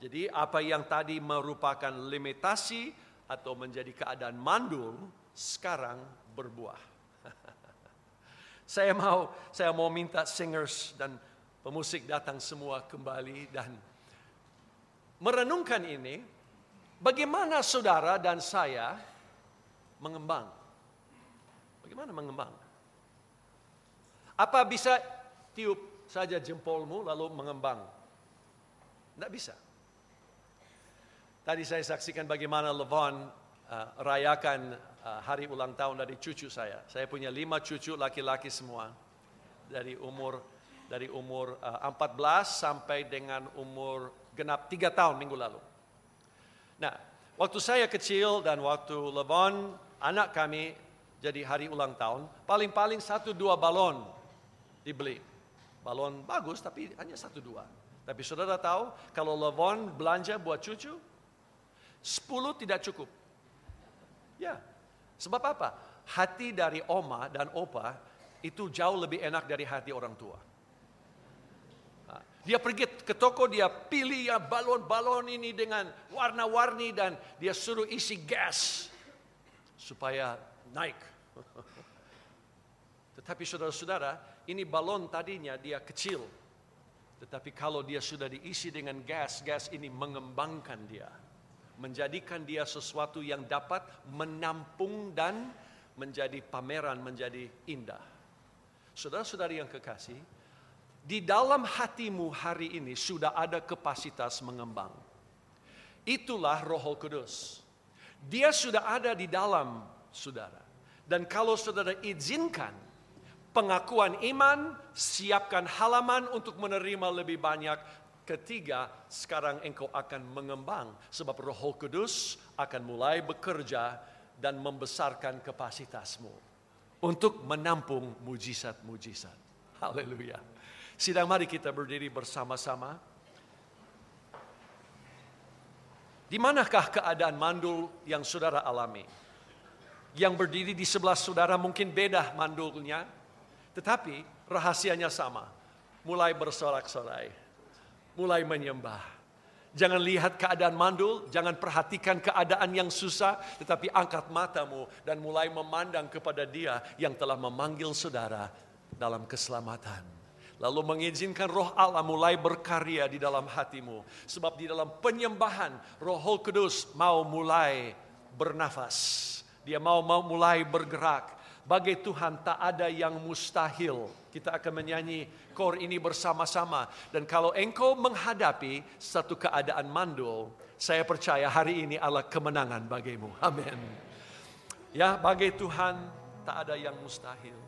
Jadi apa yang tadi merupakan limitasi atau menjadi keadaan mandul sekarang berbuah. saya mau saya mau minta singers dan pemusik datang semua kembali dan merenungkan ini, bagaimana saudara dan saya mengembang? Bagaimana mengembang? Apa bisa tiup saja jempolmu lalu mengembang? Tidak bisa. Tadi saya saksikan bagaimana Levon uh, rayakan uh, hari ulang tahun dari cucu saya. Saya punya lima cucu laki-laki semua dari umur dari umur eh, 14 sampai dengan umur genap 3 tahun minggu lalu. Nah, waktu saya kecil dan waktu Levon, anak kami jadi hari ulang tahun, paling-paling satu dua balon dibeli. Balon bagus tapi hanya satu dua. Tapi saudara tahu kalau Levon belanja buat cucu, sepuluh tidak cukup. Ya, sebab apa? Hati dari oma dan opa itu jauh lebih enak dari hati orang tua. Dia pergi ke toko, dia pilih ya balon-balon ini dengan warna-warni dan dia suruh isi gas supaya naik. Tetapi saudara-saudara, ini balon tadinya dia kecil. Tetapi kalau dia sudah diisi dengan gas, gas ini mengembangkan dia. Menjadikan dia sesuatu yang dapat menampung dan menjadi pameran, menjadi indah. Saudara-saudari yang kekasih, di dalam hatimu hari ini sudah ada kapasitas mengembang. Itulah Roh Kudus. Dia sudah ada di dalam saudara. Dan kalau saudara izinkan pengakuan iman, siapkan halaman untuk menerima lebih banyak. Ketiga, sekarang engkau akan mengembang sebab Roh Kudus akan mulai bekerja dan membesarkan kapasitasmu untuk menampung mujizat-mujizat. Haleluya. Sidang mari kita berdiri bersama-sama. Di manakah keadaan mandul yang saudara alami? Yang berdiri di sebelah saudara mungkin beda mandulnya, tetapi rahasianya sama. Mulai bersorak-sorai, mulai menyembah. Jangan lihat keadaan mandul, jangan perhatikan keadaan yang susah, tetapi angkat matamu dan mulai memandang kepada Dia yang telah memanggil saudara dalam keselamatan lalu mengizinkan roh Allah mulai berkarya di dalam hatimu. Sebab di dalam penyembahan roh kudus mau mulai bernafas. Dia mau, mau mulai bergerak. Bagi Tuhan tak ada yang mustahil. Kita akan menyanyi kor ini bersama-sama. Dan kalau engkau menghadapi satu keadaan mandul, saya percaya hari ini adalah kemenangan bagimu. Amin. Ya, bagi Tuhan tak ada yang mustahil.